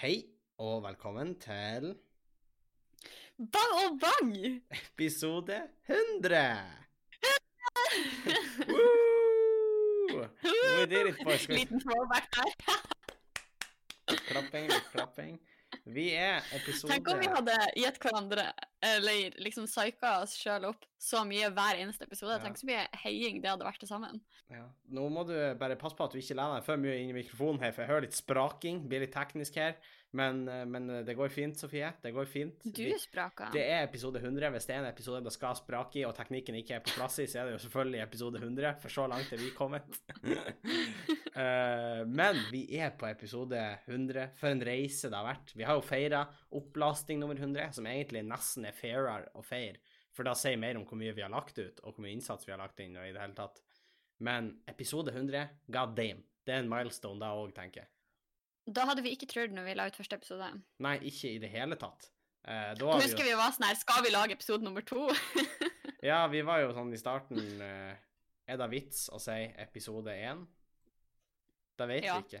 Hei, og velkommen til Bang og bang! episode 100! Woo! We did it, boys. Liten throwback der. Klapping, klapping. Vi er episode Tenk om vi hadde gitt hverandre, eller liksom psyka oss sjøl opp så mye hver eneste episode. Ja. Tenk så mye heiing det hadde vært til sammen. ja. Nå må du bare passe på at du ikke lener deg for mye inn i mikrofonen her, for jeg hører litt spraking. Blir litt teknisk her. Men, eh, men det går fint, Sofie. Det går fint. Du spraker. Det er episode 100. Hvis det er en episode det skal sprake i, og teknikken ikke er på plass i, så er det jo selvfølgelig episode 100, for så langt er vi kommet. Eh, men vi er på episode 100. For en reise det har vært. Vi har jo feira opplasting nummer 100, som egentlig nesten er fairere å feire, for da sier mer om hvor mye vi har lagt ut, og hvor mye innsats vi har lagt inn, og i det hele tatt. Men episode 100, god damn, det er en milestone da òg, tenker jeg. Da hadde vi ikke trodd når vi la ut første episode. Nei, ikke i det hele tatt. Eh, da vi husker vi var sånn her Skal vi lage episode nummer to? Ja, vi var jo sånn i starten eh, Er det vits å si episode én? Det vet Ja. vi ikke.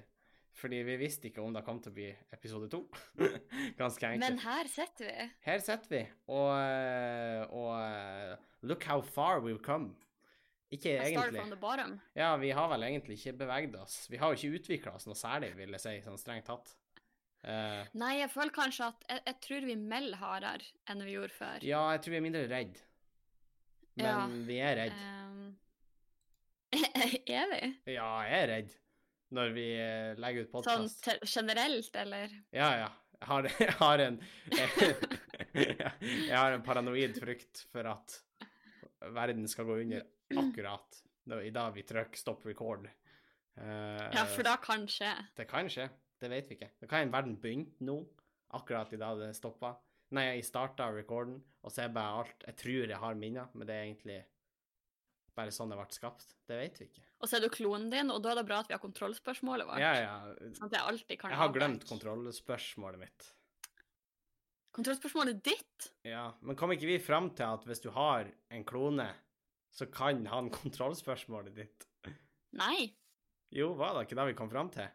Fordi vi visste ikke om det kom til å bli episode to. Ganske enkelt. Men her sitter vi. Her sitter vi, og, eh, og eh, Look how far we've come. Ikke egentlig. from the bottom. Ja, vi har vel egentlig ikke beveget oss. Vi har jo ikke utvikla oss noe særlig, vil jeg si, sånn strengt tatt. Uh, Nei, jeg føler kanskje at Jeg, jeg tror vi melder hardere enn vi gjorde før. ja, jeg tror vi er mindre redd. Men Ja. vi er redd. Um, er vi? Ja, jeg er redd når vi eh, legger ut podkast. Sånn generelt, eller? Ja, ja. Jeg har, jeg har en Jeg har en paranoid frykt for at verden skal gå under akkurat i dag vi trykker 'stop record'. Uh, Ja, for da kan skje. Det kan skje. Det vet vi ikke. Det kan hende verden begynte nå, akkurat i dag det stoppa. Nei, jeg starta recorden, og så er bare alt Jeg tror jeg har minner, men det er egentlig bare sånn det ble skapt. Det vet vi ikke. Og så er du klonen din, og da er det bra at vi har kontrollspørsmålet vårt. Ja, ja. Sånn at jeg alltid kan Jeg har glemt kontrollspørsmålet mitt. Kontrollspørsmålet ditt? Ja, men kom ikke vi fram til at hvis du har en klone, så kan han kontrollspørsmålet ditt? Nei. Jo, var det ikke det vi kom fram til?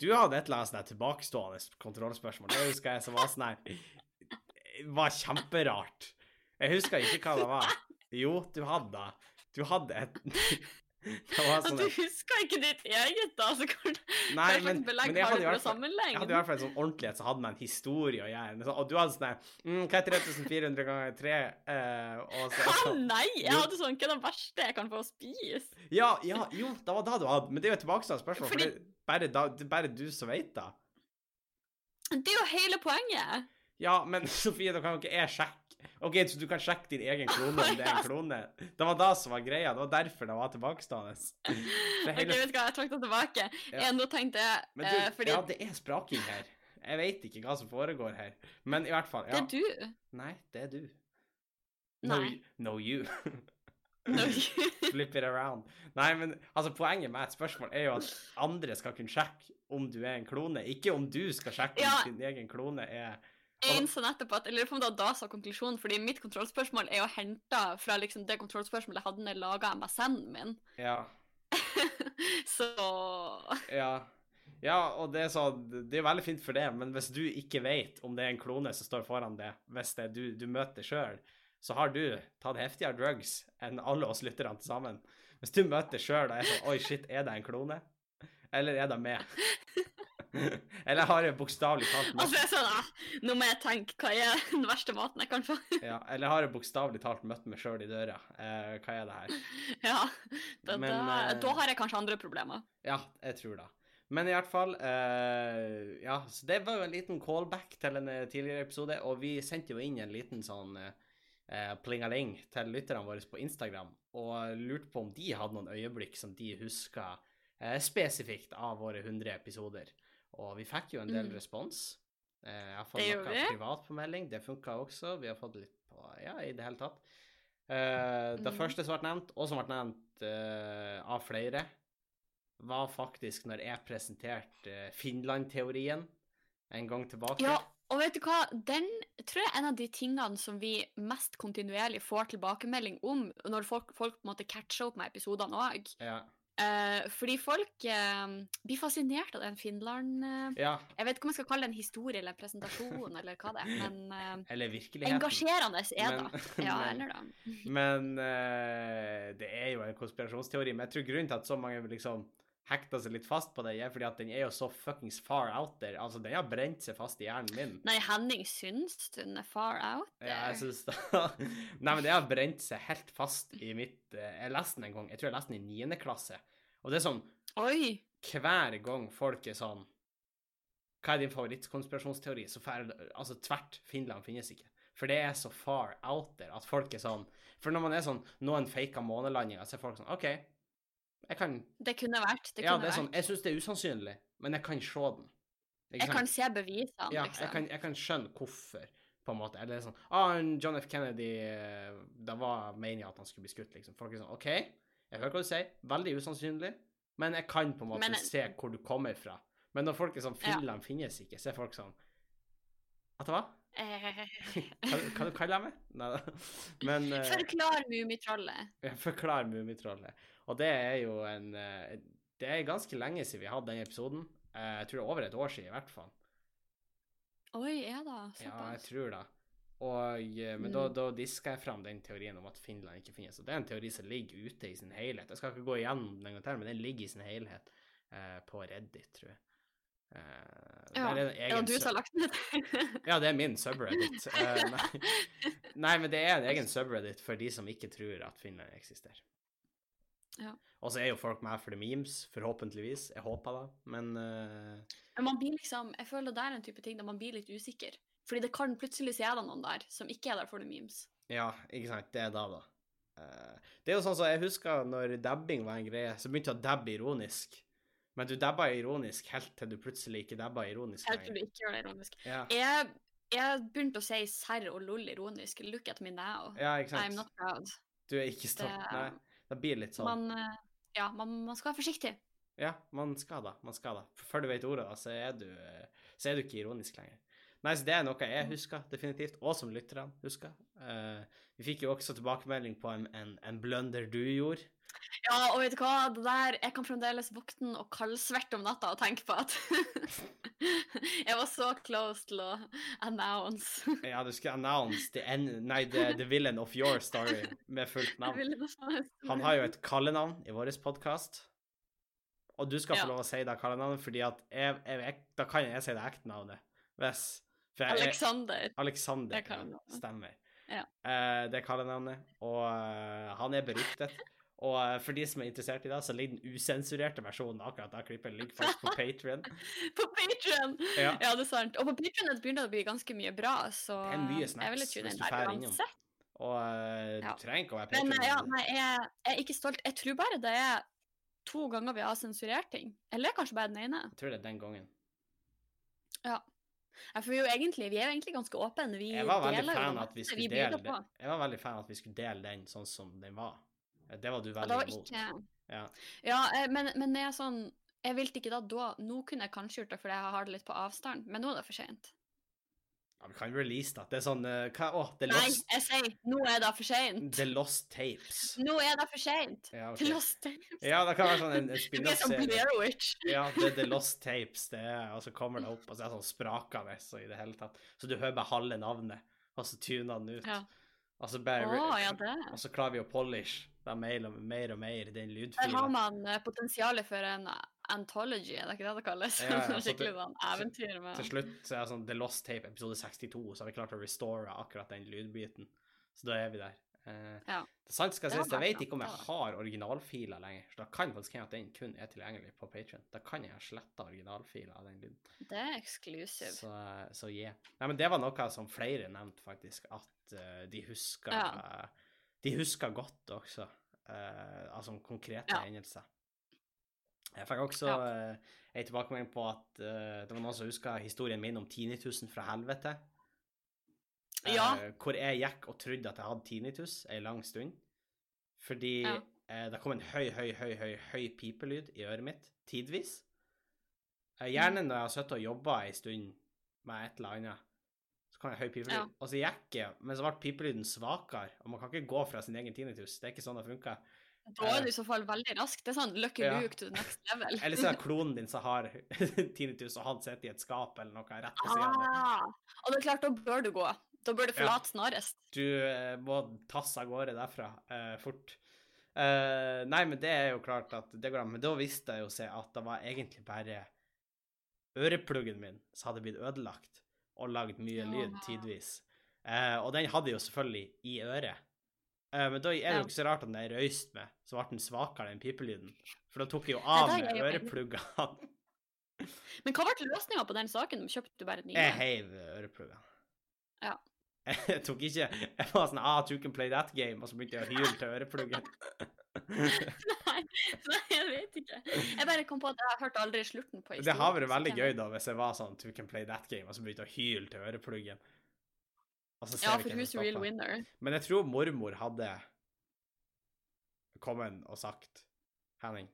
Du hadde et eller annet tilbakestående kontrollspørsmål. Det husker jeg som var sånn her var kjemperart. Jeg husker ikke hva det var. Jo, du hadde det. Du hadde et sånn du huska ikke ditt eget, da, så kan Nei, men, men jeg hadde i hvert fall jeg hadde i hvert fall sånn ordentlighet som hadde med en historie å gjøre. Og du hadde sånn mm, Hva er 3400 ganger 3? Uh, og så, Hva? Nei, jeg Jo. hadde sånn Hva er det verste jeg kan få å spise? Ja, ja, jo, det var da du hadde. Men det er jo et tilbakestående spørsmål, for det bare, da, det er bare du som vet det. Det er jo hele poenget. Ja, men Sofie, da kan jo ikke jeg sjekke. OK, så du kan sjekke din egen klone om det er en klone. Det var da som var greia. Det var derfor det var tilbakestående. Hele... Ok, vet du hva, jeg trakk det tilbake. Ja. Ja. Nå tenkte jeg Men du, eh, Fordi ja, det er spraking her. Jeg vet ikke hva som foregår her. Men i hvert fall, ja. det er du. Nei, det er du. No, Nei. no you. No. you. Flip it around. Nei, men altså, poenget med et spørsmål er jo at andre skal kunne sjekke om du er en klone, ikke om du skal sjekke Ja. om din egen klone er innså nettopp at på om det var da sa konklusjonen, fordi mitt kontrollspørsmål er jo henta fra liksom det kontrollspørsmålet jeg hadde når jeg laga MSN-en min. Ja. Så Ja. Ja, og det er så Det er veldig fint for det, men hvis du ikke vet om det er en klone som står foran det, hvis det er du, du møter sjøl, så har du tatt heftigere drugs enn alle oss lytterne til sammen. Hvis du møter sjøl og er sånn Oi, shit, er det en klone? Eller er det meg? Eller har jeg bokstavelig talt altså, møtt jeg er sånn ah, Nå må jeg tenke, hva er den verste maten jeg kan få? ja, Eller har jeg bokstavelig talt møtt meg sjøl i døra? Eh, hva er det her? ja, da, Men, da, eh, da har jeg kanskje andre problemer. Ja, jeg tror det. Men i hvert fall eh, Ja, så det var jo en liten callback til en eh, tidligere episode, og vi sendte jo inn en liten sånn eh, plingaling til lytterne våre på Instagram, og lurte på om de hadde noen øyeblikk som de huska eh, spesifikt av våre 100 episoder. Og vi fikk jo en del Mm. respons. Eh, jeg har fått noe vi. privat på melding, det funka også. Vi har fått litt på Ja, i det hele tatt. Eh, det Mm. første som ble nevnt, og som ble nevnt eh, av flere, var faktisk når jeg presenterte Finland-teorien en gang tilbake. Ja, og vet du hva? Den tror jeg er en av de tingene som vi mest kontinuerlig får tilbakemelding om når folk, folk på en måte catcher opp med episodene òg. Ja. Eh, fordi folk uh, blir fascinert av den Finland uh, Ja, Jeg vet ikke om jeg skal kalle det en historie eller en presentasjon, eller hva det er, men eller virkeligheten. engasjerende er Men- det. Ja, men- eller da. Men det er jo en konspirasjonsteori. Men jeg tror grunnen til at så mange liksom hekter seg litt fast på er fordi at den er jo så fuckings far out there. Altså, den har brent seg fast i hjernen min. Nei, Henning syns den er far out Ja, jeg synes det. Nei, men det har brent seg helt fast i mitt eh, Jeg leste den en gang. Jeg tror jeg leste den i niende klasse. Og det er sånn Oi! hver gang folk er sånn Hva er din favorittkonspirasjonsteori? Så fer, altså tvert Finland finnes ikke. For det er så far out there at folk er sånn For når man er sånn Noen faker månelandinger, så er folk sånn OK, jeg kan Det kunne vært. Det Ja, det er sånn vært. Jeg syns det er usannsynlig, men jeg kan se den. Jeg kan se bevisene, Ja, liksom. jeg kan, jeg kan skjønne hvorfor, på en måte. Eller sånn ah, John F. Kennedy Da Det var meninga at han skulle bli skutt, liksom. Folk er sånn OK, jeg hører hva du sier. Veldig usannsynlig. Men jeg kan på en måte Men- se hvor du kommer fra. Men når folk er sånn Ja. Finnes ikke, så er folk sånn At det var? Hva, hva du kaller du meg? Nei da. Men uh, Forklar Mummitrollet. Ja, Forklar Mummitrollet. Og det er jo en eh, Det er ganske lenge siden vi hadde den episoden. Eh, Jeg tror det er over et år siden, i hvert fall. Oi, er det Ja, jeg tror det. Og, eh, men da, Mm. da diska jeg fram den teorien om at Finland ikke finnes. Og det er en teori som ligger ute i sin helhet. Jeg skal ikke gå igjennom den en gang til, men den ligger i sin helhet eh, på Reddit, tror jeg. Uh, Ja, det du som har lagt ned? Ja, det er min subreddit. Uh, nei. nei, men det er en egen subreddit for de som ikke tror at Finland eksisterer. Ja. Og så er jo folk med for the memes, forhåpentligvis. Jeg håper det, men uh... Men man blir liksom, jeg føler det er en type ting der man blir litt usikker. Fordi det kan plutselig se det noen der som ikke er der for the memes. Ja, ikke sant. Det er da, da. Uh, det er jo sånn som jeg husker når dabbing var en greie, så begynte jeg å dabbe ironisk. Men du dabba ironisk helt til du plutselig ikke dabba ironisk Helt til du ikke gjør det ironisk. Ja, Jeg, jeg begynte å si serr og lol ironisk. Look at me now. ja, ikke I'm not proud. Du er ikke stolt. Det- Nei. Det blir litt sånn. Man, eh, ja, man, man skal være forsiktig. Ja, man skal da. Man skal da. Før du vet ordet, da, så er du, så er du ikke ironisk lenger. Nei, så det er noe jeg husker, definitivt, og som lytterne husker. Uh, vi fikk jo også tilbakemelding på en, en, en blunder du gjorde. Ja, og vet du hva? Det der, jeg kan fremdeles våkne og kaldsverte om natta og tenke på at jeg var så close til å announce. Ja, du skulle announce the, nei, the, the villain of your story med fullt navn. Han har jo et kallenavn i vår podkast. Og du skal Ja. få lov å si det kallenavnet, fordi at jeg, jeg, jeg, da kan jeg si det ekte navnet. Hvis jeg, Alexander. Alexander. Det Ja, stemmer. Ja. Uh, det kallenavnet. Og uh, han er beryktet. Og eh, for de som er interessert i det, så ligger den usensurerte versjonen akkurat det klippet ligger faktisk på Patrion. På Patreon! Ja. Ja, det er sant. Og på Patrion begynner det å bli ganske mye bra, så Det er mye tune hvis du der fer innom. Og uh, du Ja. trenger ikke å være Men Patrion. eh, ja, nei, jeg, jeg er ikke stolt. Jeg tror bare det er to ganger vi har sensurert ting. Eller kanskje bare den ene. Jeg tror det er den gangen. Ja, for vi jo egentlig, vi er jo egentlig ganske åpne. Vi Jeg var veldig deler fan at vi skulle dele på. Jeg var veldig fan at vi skulle dele den sånn som den var. Eh, Det var du veldig imot. ikke... Ja. Ja, eh, men, men det er sånn Jeg ville ikke da da Nå kunne jeg kanskje gjort det fordi jeg har det litt på avstand, men nå er det for sent. ja, vi kan release det. Det er sånn eh, hva, Å, det Nei, Lost, jeg sier nå er det for sent. The Lost Tapes. Nå er det for sent. Ja, okay. The Lost Tapes. Ja, det kan være sånn en, en spin-off-serie. Ja, det er The Lost Tapes, det er, og så kommer det opp, og så er det sånn sprakende så i det hele tatt. Så du hører bare halve navnet, og så tuner den ut. Ja. Og så bare oh, ja, det. Og så klarer vi å polish det mer og mer og mer, den Der har man eh, potensialet for en anthology, er det ikke det det kalles? Ja, ja, så Skikkelig sånn eventyr med Til slutt så er det sånn The Lost Tape episode 62, så har vi klart å restore akkurat den lydbiten. Så da er vi der. Eh, Ja. Det sant skal sies, jeg vet ikke om jeg har originalfiler lenger, så da kan faktisk hende at den kun er tilgjengelig på Patreon. Da kan jeg ha sletta originalfiler av den lyden. Det er exclusive. Så, så yeah. Nei, men det var noe som flere nevnte, faktisk, at uh, de husker Ja. De husker godt også, uh, altså konkrete Ja. hendelser. Jeg fikk også Ja. uh, en tilbakemelding på at uh, det var noen som husker historien min om tinnitusen fra helvete. Uh, Ja. hvor jeg gikk og trodde at jeg hadde tinnitus ei lang stund. Fordi Ja. det kom en høy, høy, høy, høy, høy pipelyd i øret mitt, tidvis. Eh, gjerne når jeg har sittet og jobba ei stund med et eller annet, så kan jeg høy pipelyd. Ja. Og så gikk jeg, men så ble pipelyden svakere, og man kan ikke gå fra sin egen tinnitus. Det er ikke sånn det funker. Da er du i så fall veldig rask. Det er sånn Lucky Ja. Luke to the next level. Eller så er det klonen din som har tinnitus, og han sitter i et skap eller noe rett ved siden. Ah, og det er klart, da bør du gå. Da bør du Ja. forlate snarest. Du eh, må tasse av gårde derfra eh, fort. Eh, nei, men det er jo klart at det går an. Men da visste jeg jo se at det var egentlig bare ørepluggen min som hadde blitt ødelagt og lagd mye Ja. lyd tidvis. Eh, og den hadde jeg jo selvfølgelig i øret. Eh, men da er det jo ikke så rart at den er røyst med, så ble den svakere enn pipelyden. For da tok jeg jo av ja, med ørepluggene. Men hva ble løsninga på den saken? Kjøpte du bare nye? Jeg heiv ørepluggene. Ja. Jeg tok ikke Jeg var sånn ah, you can play that game, og så begynte jeg å hyle til ørepluggen. Nei, nei, jeg vet ikke. Jeg bare kom på at jeg hørte aldri slutten på Det har vært veldig gøy da, hvis jeg var sånn you can play that game, og så begynte å hyle til ørepluggen. Og så ser Ja, for who's real winner? Men jeg tror mormor hadde kommet og sagt Henning,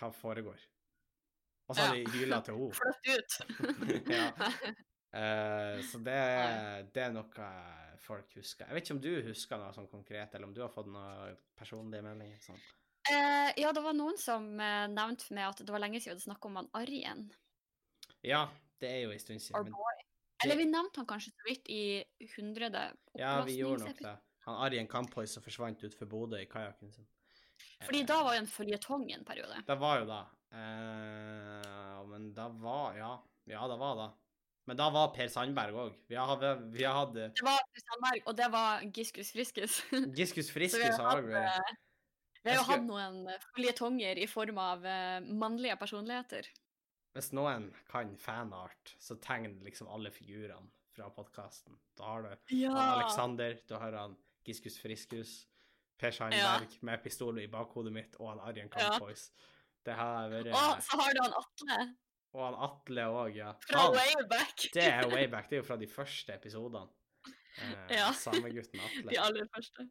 hva foregår? Og så hadde Ja. jeg hyla til henne. Flytt ut. Ja. Uh, så det, det er noe folk husker. Jeg vet ikke om du husker noe sånn konkret, eller om du har fått noe personlige meldinger? Sånn. Uh, ja, det var noen som uh, nevnte for meg at det var lenge siden vi hadde snakket om han Arjen. Ja, det er jo en stund siden. Boy. Eller vi nevnte han kanskje så vidt i hundrede ja, vi gjorde nok det. Han Arjen Kamphoy som forsvant utfor Bodø i kajakken sin. Fordi uh, da var jo en føljetong en periode. Det var jo da. Men da var Ja, ja, det var da. Men da var Per Sandberg òg. Vi har, vi har hatt eh, Det var Per Sandberg, og det var Giskus Friskus. Giskus Friskus har vi. hatt, eh, vi har jo hatt noen eh, føljetonger i form av mannlige personligheter. Hvis noen kan fanart, så tegn liksom alle figurene fra podkasten. Da har du han Alexander, du har han Giskus Friskus, Per Sandberg med pistol i bakhodet mitt, og han Arjen Ja. Kamphois. Det har vært Og så har du han Atle Og han Atle òg, ja. fra Han, way back. det er way back. Det er jo fra de første episodene. Eh, Ja. Samegutten Atle. De aller første.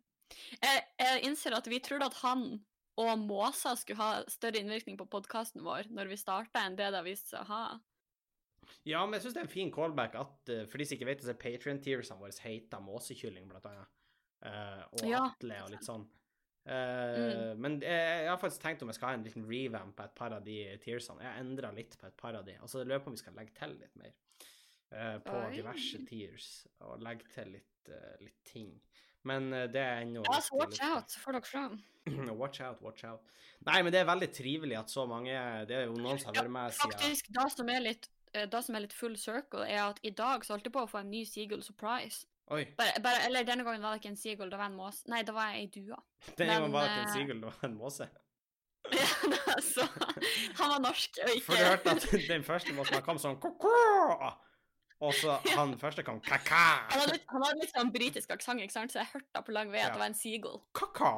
Jeg, jeg innser at vi trodde at han og måsa skulle ha større innvirkning på podkasten vår når vi starta, enn det det har vist seg å ha. Ja, men jeg syns det er en fin callback at uh, for de som ikke vet det, så er Patrion-tearsene våre heter måsekylling, blant annet. Eh, og Ja, Atle og litt sånn. Eh, Men jeg, jeg har faktisk tenkt om jeg skal ha en liten revamp på et par av de tearsene. Jeg har endra litt på et par av de. Altså, jeg lurer på om vi skal legge til litt mer uh, på Oi. diverse tears. og legge til litt, uh, litt ting. Men det er ennå Ja, så watch litt. out, så får dere fram. watch out, watch out. Nei, men det er veldig trivelig at så mange Det er jo noen som har vært med siden Faktisk, det som er litt det som er litt full circle, er at i dag så holdt jeg på å få en ny Seagull Surprise. Oi, Bare, bare, eller denne gangen var det ikke en Seagull, det var en måse. Nei, det var ei due. Denne gangen var det ikke en seagull, det var en måse. så han var norsk og ikke For du hørte at den første måten han kom sånn ko-ko, og så han første kom kaka. han hadde, han hadde litt sånn britisk aksent, ikke sant? så jeg hørte det på lang vei at Ja. det var en seagull. Ka-ka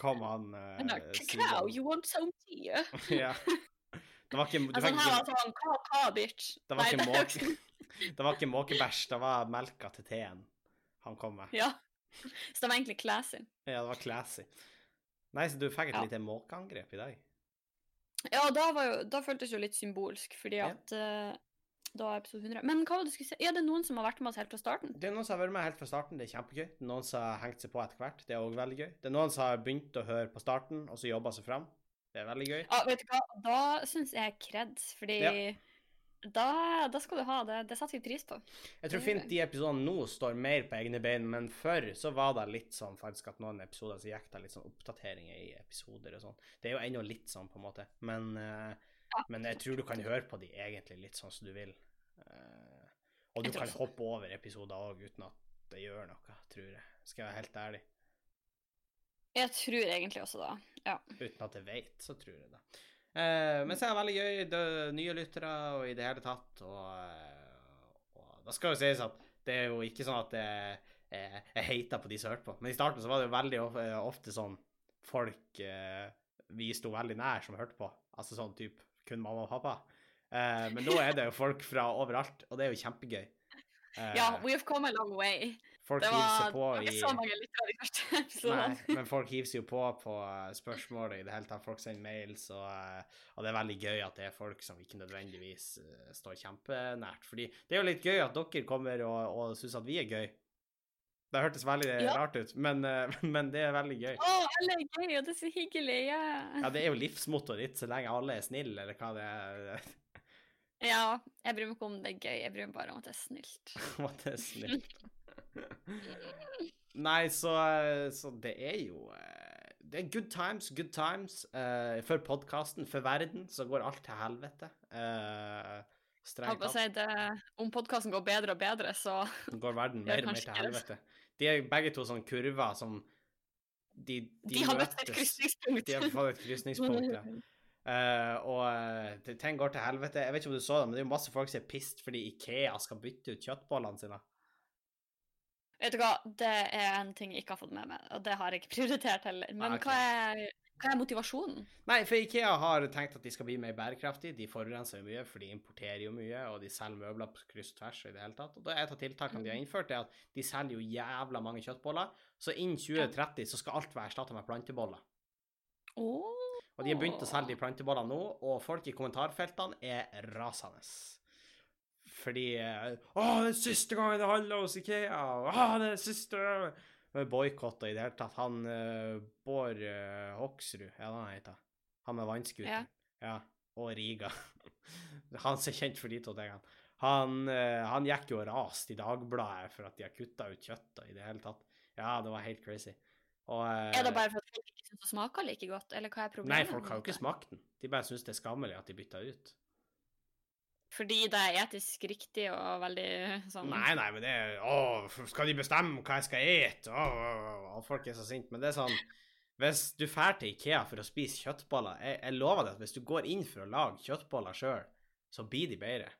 kom han uh, Cacao, you want some tea? Ja. Det var ikke, Altså, han her var sånn, ka-ka, bitch? det var Nei, ikke, det- det var ikke måkebæsj, det var melka til teen han kom med. Ja. Så det var egentlig classy. Ja, det var classy. Nei, så du fikk et Ja. lite måkeangrep i dag? Ja, da, var jo, da føltes det jo litt symbolsk, fordi Ja. at eh, da er episode 100. Men hva var det du skulle si? Er det noen som har vært med oss helt fra starten? Det er noen som har vært med helt fra starten, det er kjempegøy. Det er noen som har hengt seg på etter hvert, det er òg veldig gøy. Det er noen som har begynt å høre på starten, og så jobba seg fram. Det er veldig gøy. Ja, vet du hva? Da syns jeg kreds, fordi Ja. Da, da skal du ha det. Det setter vi pris på. Jeg tror fint de episodene nå står mer på egne bein, men før så var det litt sånn faktisk at noen episoder så gikk det litt sånn oppdateringer i episoder og sånn. Det er jo ennå litt sånn, på en måte, men, eh, Ja. men jeg tror du kan høre på de egentlig litt sånn som du vil. Eh, og du kan hoppe over episoder òg uten at det gjør noe, tror jeg. Skal jeg være helt ærlig. Jeg tror egentlig også da. Ja. Uten at jeg vet, så tror jeg det. Eh, men så er det veldig gøy, det nye lyttere og i det hele tatt. Og, eh, og da skal jo sies at det er jo ikke sånn at jeg, jeg, jeg hater på de som hørte på. Men i starten så var det jo veldig eh, ofte sånn folk eh, vi sto veldig nær som hørte på. Altså sånn type kun mamma og pappa. Eh, men nå er det jo folk fra overalt, og det er jo kjempegøy. Eh, yeah, we've come a long way. Folk Det var, seg det var ikke i så mange lyttere de første episodene. men folk hiver seg jo på på spørsmålet spørsmål i det hele tatt. Folk sender mails, og, eh, og det er veldig gøy at det er folk som ikke nødvendigvis eh, står kjempenært. Fordi det er jo litt gøy at dere kommer og, og syns at vi er gøy. Det hørtes veldig Ja. rart ut, men, eh, men det er veldig gøy. Å, alle er gøy, og det er så hyggelig. Ja, Ja, det er jo livsmottoet ditt så lenge alle er snille, eller hva det er. ja jeg bryr meg ikke om det er gøy, jeg bryr meg bare om at det er snilt. At det er snilt. Nei, så, så det er jo eh, Det er good times, good times. Uh, for podkasten, for verden, så går alt til helvete. Uh, Strengt tatt. si om podkasten går bedre og bedre, så går verden mer og mer til helvete. De er begge to sånne kurver som De, De, har møtt et krysningspunkt. De har fått et krysningspunkt, ja. Uh, og eh, ting går til helvete. Jeg vet ikke om du så det, men det er jo masse folk som er pissed fordi Ikea skal bytte ut kjøttbollene sine. Vet du hva, det er en ting jeg ikke har fått med meg, og det har jeg ikke prioritert heller. Men Ah, okay. hva, er, hva er motivasjonen? Nei, for Ikea har tenkt at de skal bli mer bærekraftige. De forurenser jo mye, for de importerer jo mye, og de selger møbler på kryss og tvers i det hele tatt. Og et av tiltakene de har innført, er at de selger jo jævla mange kjøttboller. Så innen 2030 så skal alt være erstatta med planteboller. Oh. Og de har begynt å selge de plantebollene nå, og folk i kommentarfeltene er rasende. Fordi eh, Å, det er siste gangen det handler hos Ikea! Å, det er siste Med boikotta i det hele tatt. Han uh, Bård eh, Hoksrud, er det han heter han med vannscooter. Ja. Ja. Og Riga. han som er kjent for de to tingene. Han, eh, han gikk jo og raste i Dagbladet for at de har kutta ut kjøttet i det hele tatt. Ja, det var helt crazy. Og, eh, Er det bare for at folk ikke syns det smaker like godt, eller hva er problemet? Nei, folk har jo ikke smakt den. De bare syns det er skammelig at de bytta ut. Fordi det er etisk riktig og veldig sånn Nei, nei, men det er Å, skal de bestemme hva jeg skal ete? Å, folk er så sinte. Men det er sånn Hvis du drar til Ikea for å spise kjøttboller jeg, jeg lover deg at hvis du går inn for å lage kjøttboller sjøl, så blir de bedre.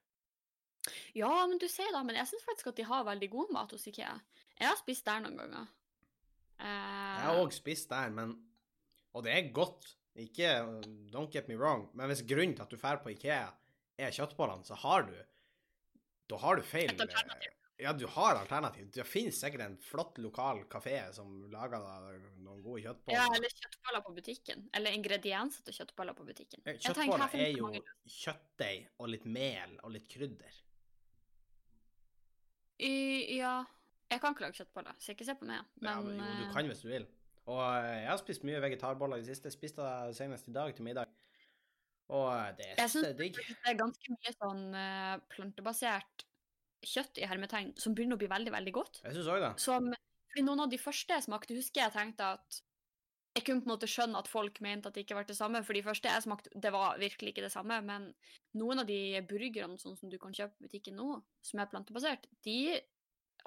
Ja, men du sier da, men jeg syns faktisk at de har veldig god mat hos Ikea. Jeg har spist der noen ganger. Uh... Jeg har òg spist der, men Og det er godt. Ikke Don't get me wrong. Men hvis grunnen til at du drar på Ikea, er kjøttbollene, så har du Da har du feil Et. Ja, du har alternativ. Det finnes sikkert en flott lokal kafé som lager noen gode kjøttboller. ja, eller kjøttboller på butikken. Eller ingredienser til kjøttboller på butikken. Eh, Kjøttboller er jo kjøttdeig og litt mel og litt krydder. I, ja Jeg kan ikke lage kjøttboller, så ikke se på meg. ja, Men, men jo, du eh, kan hvis du vil. Og eh, jeg har spist mye vegetarboller i det siste. Spiste det senest i dag til middag. Og det Jeg synes, det er digg. det er ganske mye sånn eh, plantebasert kjøtt i hermetegn som begynner å bli veldig, veldig godt. Jeg synes også det. Som, fordi noen av de første jeg smakte, husker jeg tenkte at jeg kunne på en måte skjønne at folk mente at det ikke var det samme, for de første jeg smakte, det var virkelig ikke det samme, men noen av de burgerne sånn som du kan kjøpe i butikken nå, som er plantebasert, de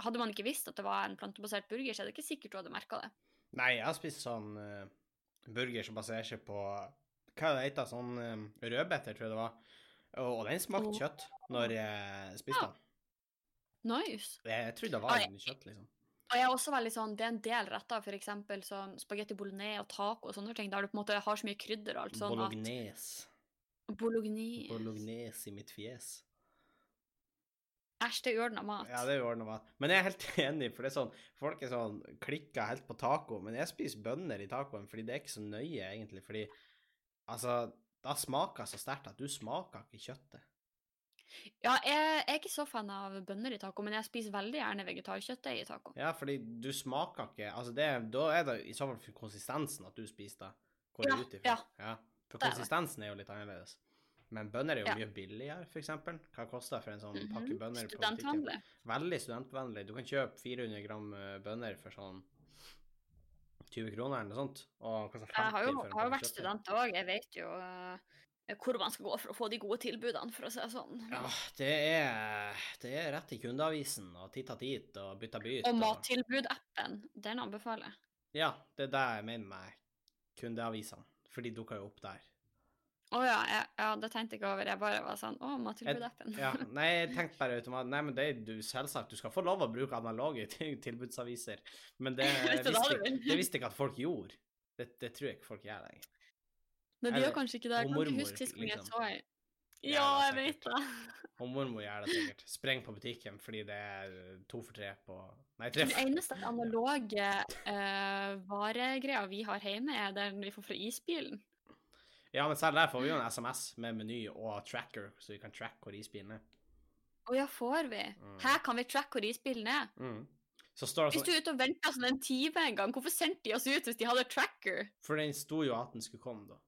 hadde man ikke visst at det var en plantebasert burger, så er det ikke sikkert du hadde merka det. Nei, jeg har spist sånn uh, burger som baserer seg på Hva det heter Sånn uh, rødbeter, tror jeg det var. Og, den smakte oh. kjøtt når jeg spiste Ja. den. Nice. Jeg, trodde det var Oi. kjøtt, liksom. Og jeg er også veldig sånn, det er en del retter, eksempel sånn spagetti bolognese og taco og sånne ting, der du på en måte har så mye krydder og alt sånn Bolognese. at Bolognese. Bolognese i mitt fjes. Æsj, det er uordna mat. Ja, det er uordna mat. Men jeg er helt enig, for det er sånn Folk er sånn klikka helt på taco, men jeg spiser bønner i tacoen fordi det er ikke så nøye, egentlig. Fordi altså Da smaker det så sterkt at du smaker ikke kjøttet. Ja, jeg er ikke så fan av bønner i taco, men jeg spiser veldig gjerne vegetarkjøttdeig i taco. Ja, fordi du smaker ikke Altså, det, da er det i så fall for konsistensen at du spiser det. Går Ja, ut ifra. ja. For Det er konsistensen er jo litt annerledes. Men bønner er jo Ja. mye billigere, for eksempel. Hva koster det for en sånn Mhm. pakke bønner Mm -hmm. Studentvennlig. Veldig studentvennlig. Du kan kjøpe 400 gram eh, bønner for sånn 20 kroner eller noe sånt. Jeg har jo, har jo vært student òg, jeg vet jo uh, hvor man skal gå for å få de gode tilbudene, for å si det sånn. Ja, det er, det er rett i kundeavisen og titta dit og bytta byt. Og mattilbud-appen, den anbefaler jeg. Ja, det er det jeg mener med kundeavisene. For de dukker jo opp der. Å ja, jeg, ja, det tenkte jeg ikke over. Jeg bare var sånn Å, mattilbud-appen. Ja, nei, jeg tenkte bare automatisk Nei, men det er du selvsagt. Du skal få lov å bruke analoge til- tilbudsaviser. Men det det visste, jeg- det visste ikke at folk gjorde. Det, det tror jeg ikke folk gjør lenger. Men de gjør kanskje ikke det. Jeg kan ikke huske sist gang jeg liksom. så ei. Ja, Ja, jeg vet det. Og mormor gjør det sikkert. Spreng på butikken fordi det er to for tre på Nei, tre for eneste analoge uh, varegreia vi har hjemme, er den vi får fra isbilen. Ja, men selv der får vi jo en SMS med meny og tracker, så vi kan tracke hvor isbilen er. Å ja, får vi? Mm. Her kan vi tracke hvor isbilen er. Mm. Så står det Hvis du sånn er ute og venter sånn en time en gang, hvorfor sendte de oss ut hvis de hadde tracker? For den sto jo at den skulle komme, da.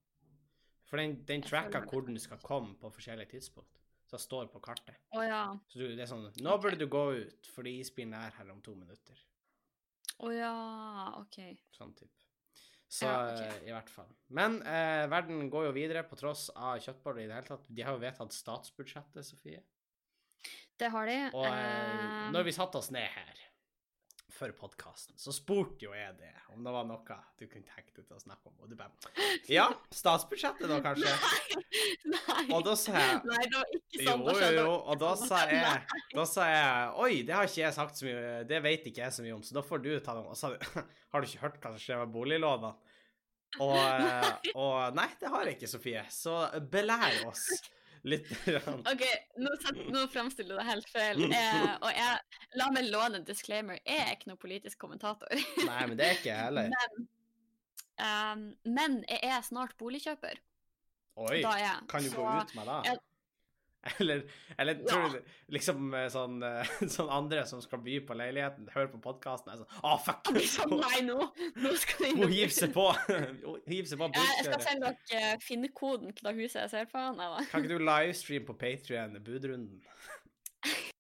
For den, den tracka tracker hvor den skal komme på forskjellige tidspunkt. Så det står på kartet. Å ja. Så du, det er sånn Nå burde du gå ut, fordi isbilen er her om to minutter. Å ja, OK. Sånn type. Så Ja, ok. eh, i hvert fall. Men eh, verden går jo videre på tross av kjøttboller i det hele tatt. De har jo vedtatt statsbudsjettet, Sofie. Det har de. Og eh, eh, når vi satte oss ned her for podkasten, så spurte jo jeg det om det var noe du kunne tenkt deg til å snakke om. Og du bare Ja, statsbudsjettet da, kanskje? Nei. Og da sa jeg Nei, det var ikke sånn jo, jo, jo, og da sa jeg Da sa jeg Oi, det har ikke jeg sagt så mye Det vet ikke jeg så mye om, så da får du ta det om. Og så Har du ikke hørt hva som skjer med boliglånene? Og, og Nei, det har jeg ikke, Sofie. Så belær oss litt. OK, nå, nå fremstiller du det helt feil. Eh, og jeg, la meg låne en disclaimer. Jeg er ikke noen politisk kommentator. Nei, men det er ikke jeg heller. Men, um, men jeg er snart boligkjøper. Oi, Da er jeg. kan du gå ut med det? Jeg- Eller, ja. tror du liksom eh, sånn, eh, sånn andre som skal by på leiligheten, hører på podkasten, er sånn Å, fuck! Sånn, nei, nå, nå skal Hun hiver seg på. Hiver seg på Jeg, skal sende dere eh, finnekoden til det huset jeg ser på. Nei. Kan ikke du livestream på Patrion budrunden?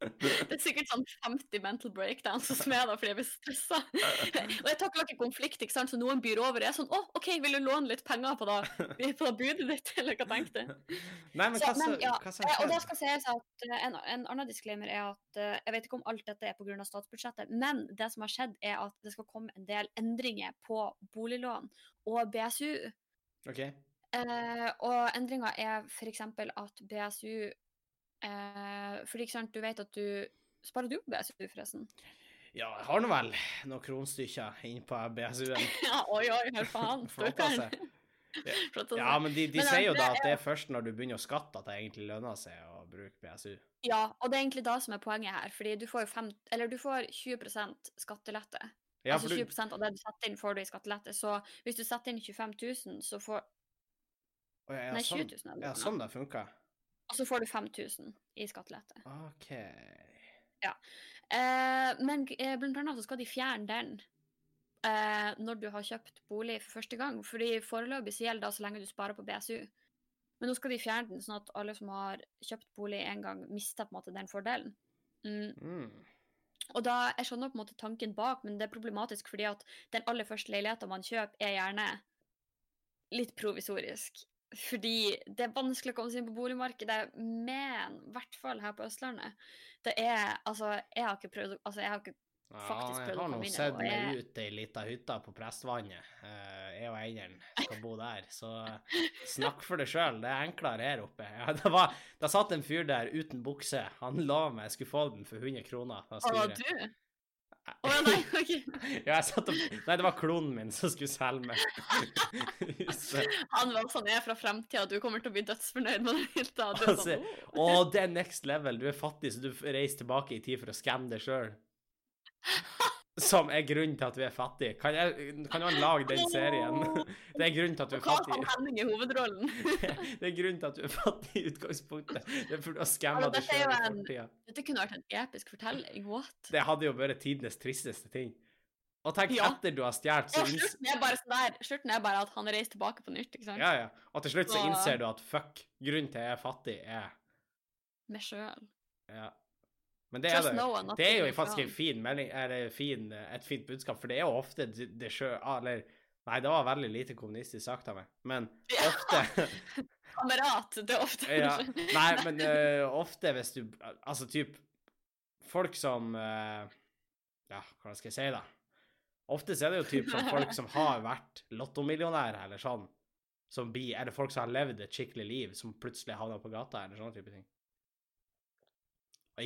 Det er sikkert sånn 50 mental breakdowns hos meg da, fordi jeg blir stressa. Og jeg takler ikke konflikt, ikke sant? så noen byr over. Jeg er sånn Å, OK, vil du låne litt penger på det, på det budet ditt, eller hva tenkte du? Nei, men Så, hva som ja, som Eh, Og da skal sies at eh, en, en annen disclaimer er at eh, jeg vet ikke om alt dette er pga. statsbudsjettet, men det som har skjedd, er at det skal komme en del endringer på boliglån og BSU. Okay. Eh, og endringa er f.eks. at BSU eh, Fordi ikke sant, du vet at du Sparer du på BSU, forresten? Ja, jeg har nå vel noen kronstykker inn på BSU-en. Ja, oi, oi, hør faen. Altså. Ja, men de, de Men, sier jo da at det er først når du begynner å skatte at det egentlig lønner seg å bruke BSU. Ja, og det er egentlig da som er poenget her. Fordi du får, fem, eller du får 20% skattelette. Ja, altså for du, 20% av det du setter inn, får du i skattelette. Så hvis du setter inn 25 000, så får Å, ja, Nei, sånn, 20 000 Sånn, ja, sånn det funker. Og så får du 5000 i skattelette. OK. Eh, men eh, blant annet så skal de fjerne den eh, når du har kjøpt bolig for første gang. Fordi foreløpig så gjelder det så lenge du sparer på BSU. Men nå skal de fjerne den, sånn at alle som har kjøpt bolig en gang, mister på en måte den fordelen. Mm. Mm. Og da, Jeg skjønner på en måte tanken bak, men det er problematisk fordi at den aller første leiligheten man kjøper, er gjerne litt provisorisk. Fordi det er vanskelig å komme seg inn på boligmarkedet, men i hvert fall her på Østlandet. Det er Altså, jeg har ikke prøvd Altså, jeg har ikke Ja, Faktisk prøvd å har nå komme inn, sett og meg jeg- ut ei lita hytte på Prestvannet. Eh, Jeg og eieren skal bo der, så snakk for deg sjøl. Det er enklere her oppe. Ja, det, var, det satt en fyr der uten bukse. Han lova meg jeg skulle få den for 100 kroner. da Å, du? Å ja, nei, OK. Ja, jeg satt og Nei, det var klonen min som skulle selge meg. Han var sånn, jeg er fra fremtida, du kommer til å bli dødsfornøyd med den hytta. Du er Altså, sånn. Å, det er next level. Du er fattig, så du reiser tilbake i tid for å skamme deg sjøl. Som er grunnen til at vi er fattige. Kan, jeg, kan man lage den serien? Det er grunnen til at du er fattig. som Henning i hovedrollen? Det er grunnen til at du er fattig i utgangspunktet. Det er fordi du har skamma deg sjøl i fortida. Dette kunne vært en episk fortelling. What? Det hadde jo vært tidenes tristeste ting. Og tenk Ja. etter du har stjålet, så innser slutten er bare sånn der, slutten er bare at han reiser tilbake på nytt, ikke sant? Ja, ja. Og til slutt så Så- innser du at fuck, grunnen til at jeg er fattig, er Meg sjøl. Ja. Men det er det. no Det er jo faktisk en fin melding, fin, et fint budskap, for det er jo ofte det, sjø... Eller Nei, det var veldig lite kommunistisk sagt av meg, men ofte Kamerat, det er ofte ja. Nei, men uh, ofte hvis du Altså typ Folk som uh, Ja, hva skal jeg si, da? Ofte er det jo typ sånn folk som har vært lottomillionærer eller sånn, som blir Eller folk som har levd et skikkelig liv, som plutselig havner på gata, eller sånne type ting.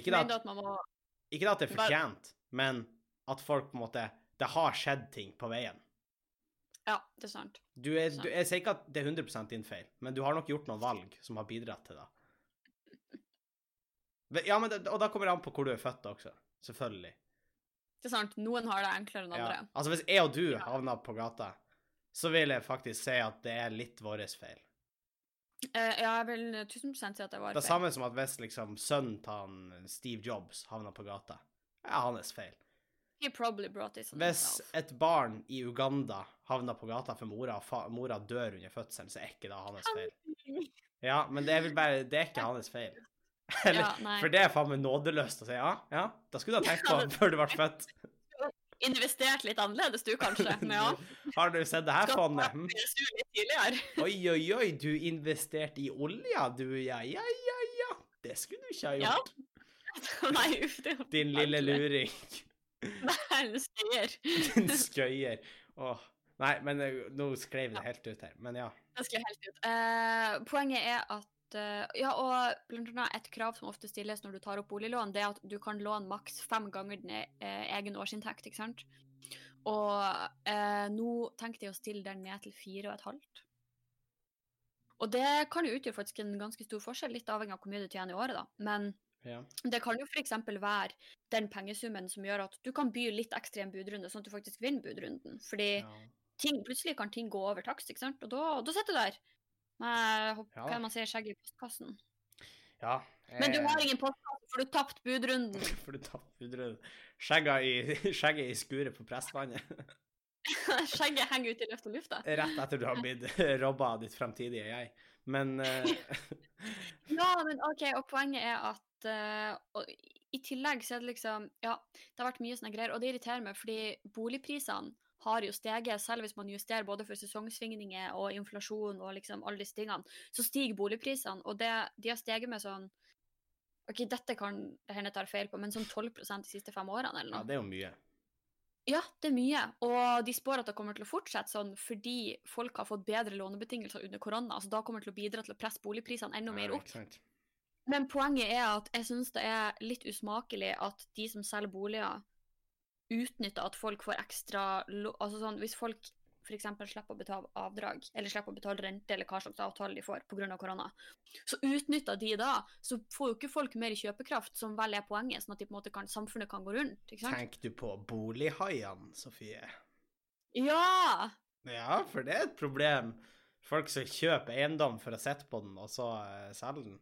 Ikke det, at må ikke at det er fortjent, men at folk på en måte Det har skjedd ting på veien. Ja, det er sant. Du er, du, jeg sier ikke at det er 100 din feil, men du har nok gjort noen valg som har bidratt til det. Ja, men det, Og da kommer det an på hvor du er født også. Selvfølgelig. Det er sant. Noen har det enklere enn Ja. andre. Altså, hvis jeg og du havner på gata, så vil jeg faktisk si at det er litt vår feil. Eh, ja, jeg vil 1000 si at det var Det er samme som at hvis liksom sønnen til han Steve Jobs havna på gata, er hans feil. He probably brought this on Hvis et barn i Uganda havner på gata for mora, og mora dør under fødselen, så er ikke det hans feil. Ja, men det er vel bare Det er ikke hans feil. Eller, Ja, for det er faen meg nådeløst å si ja, ja, da skulle du ha tenkt på Ja, før du ble født. Investert litt annerledes, du, kanskje. Men ja. Har du sett det her fondet? Oi, oi, oi, du investerte i olja, du, ja, ja, ja, ja. Det skulle du ikke ha Ja. gjort, Nei, uff, det var din lille luring. Nei, den skøyer. Den skøyer. Åh. Nei, men eh, nå skrev det helt ut her. Men ja. Det helt ut. Uh, poenget er at Ja, og blant annet et krav som ofte stilles når du tar opp boliglån, det er at du kan låne maks fem ganger din eh, egen årsinntekt, ikke sant? Og eh, nå tenkte jeg å stille den ned til fire og et halvt. Og det kan jo utgjøre faktisk en ganske stor forskjell, litt avhengig av hvor mye du tjener i året, da. Men ja. det kan jo f.eks. være den pengesummen som gjør at du kan by litt ekstra i en budrunde, sånn at du faktisk vinner budrunden. Fordi ja. ting, plutselig kan ting gå over takst, ikke sant? Og da, da sitter du der med Ja. hva man sier, skjegget i postkassen. ja. Men du eh, har ingen postkasse, for du tapte budrunden. For du tapte budrunden. Skjegget i, skjegget i skuret på pressvannet. Skjegget henger ut i løft og lufta. Rett etter du har blitt robba av ditt fremtidige jeg. Men uh... Ja, men OK, og poenget er at uh, og i tillegg så er det liksom Ja, det har vært mye sånne greier, og det irriterer meg, fordi boligprisene har jo steget, selv hvis man justerer både for sesongsvingninger og inflasjon og liksom alle disse tingene, så stiger boligprisene, og det, de har steget med sånn OK, dette kan det hende jeg tar feil på, men sånn 12% de siste fem årene, eller noe. ja, det er jo mye. Ja, det er mye. Og de spår at det kommer til å fortsette sånn fordi folk har fått bedre lånebetingelser under korona. Så da kommer det til å bidra til å presse boligprisene enda mer opp. Ja? Men poenget er at jeg syns det er litt usmakelig at de som selger boliger, utnytter at folk får ekstra Altså sånn, hvis folk f.eks. slipper å betale avdrag, eller slipper å betale rente, eller hva slags avtale de får pga. korona, så utnytter de da, så får jo ikke folk mer kjøpekraft, som vel er poenget, sånn at de på en måte kan, samfunnet kan gå rundt. ikke sant? Tenker du på bolighaiene, Sofie? Ja! Ja, for det er et problem. Folk som kjøper eiendom for å sitte på den, og så uh, selge den.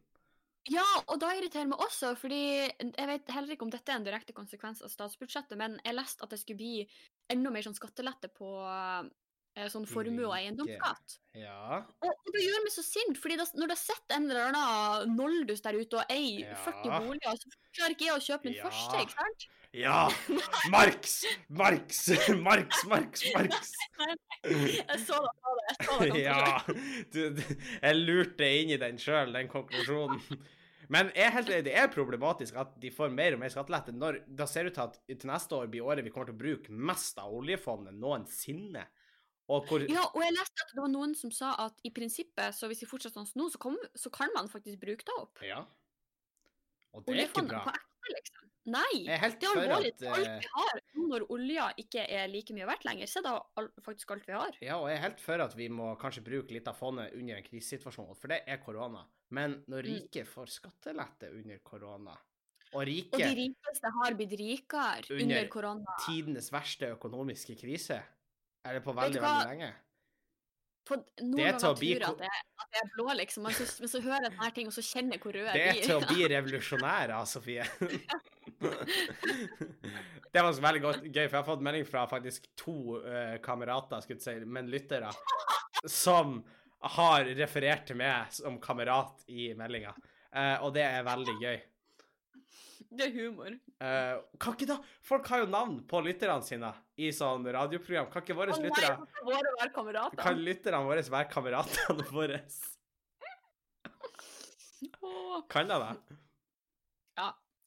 Ja, og da irriterer det meg også, fordi jeg vet heller ikke om dette er en direkte konsekvens av statsbudsjettet, men jeg leste at det skulle bli enda mer sånn skattelette på eh, sånn formue- og eiendomsskatt. Ja. Og, og det gjør meg så sint, fordi da, når det sitter en eller annen noldus der ute og eier Ja. 40 boliger, så klarer ikke jeg å kjøpe min Ja. første, ikke sant? Ja! Marx! Marx! Marx, Marx, Marx! Jeg så det det. Jeg så det til å. Ja, du, du, jeg lurte inn i den sjøl, den konklusjonen. Men jeg er helt enig, det er problematisk at de får mer og mer skattelette når da ser ut til at til neste år blir året vi kommer til å bruke mest av oljefondet noensinne. Og hvor Ja, og jeg leste at det var noen som sa at i prinsippet, så hvis vi fortsetter sånn nå, så, så kan man faktisk bruke det opp. Ja. Og det er ikke Oljefondet bra. på ekte, liksom. Nei! Jeg er helt Det er alvorlig. at Alt eh, vi har når olja ikke er like mye verdt lenger, så er det faktisk alt vi har. Ja, og jeg er helt for at vi må kanskje bruke litt av fondet under en krisesituasjon, for det er korona. Men når Mm. rike får skattelette under korona, og Og de rikeste har blitt rikere Under- under korona. tidenes verste økonomiske krise, eller på veldig, veldig lenge På, noen Det er til å tror bli jeg at jeg, at jeg er blå, liksom. Men så, men så hører jeg sånne ting, og så kjenner jeg hvor rød Det er til å bli revolusjonær, Sofie. det var veldig godt, gøy, for jeg har fått melding fra faktisk to uh, kamerater, skulle jeg si, men lyttere, som har referert til meg som kamerat i meldinga. Uh, og det er veldig gøy. Det er humor. Uh, kan ikke da Folk har jo navn på lytterne sine i sånn radioprogram. Kan ikke våre oh, lyttere så våre være kamerater. Kan lytterne våre være kameratene våre? Oh. Kan de det?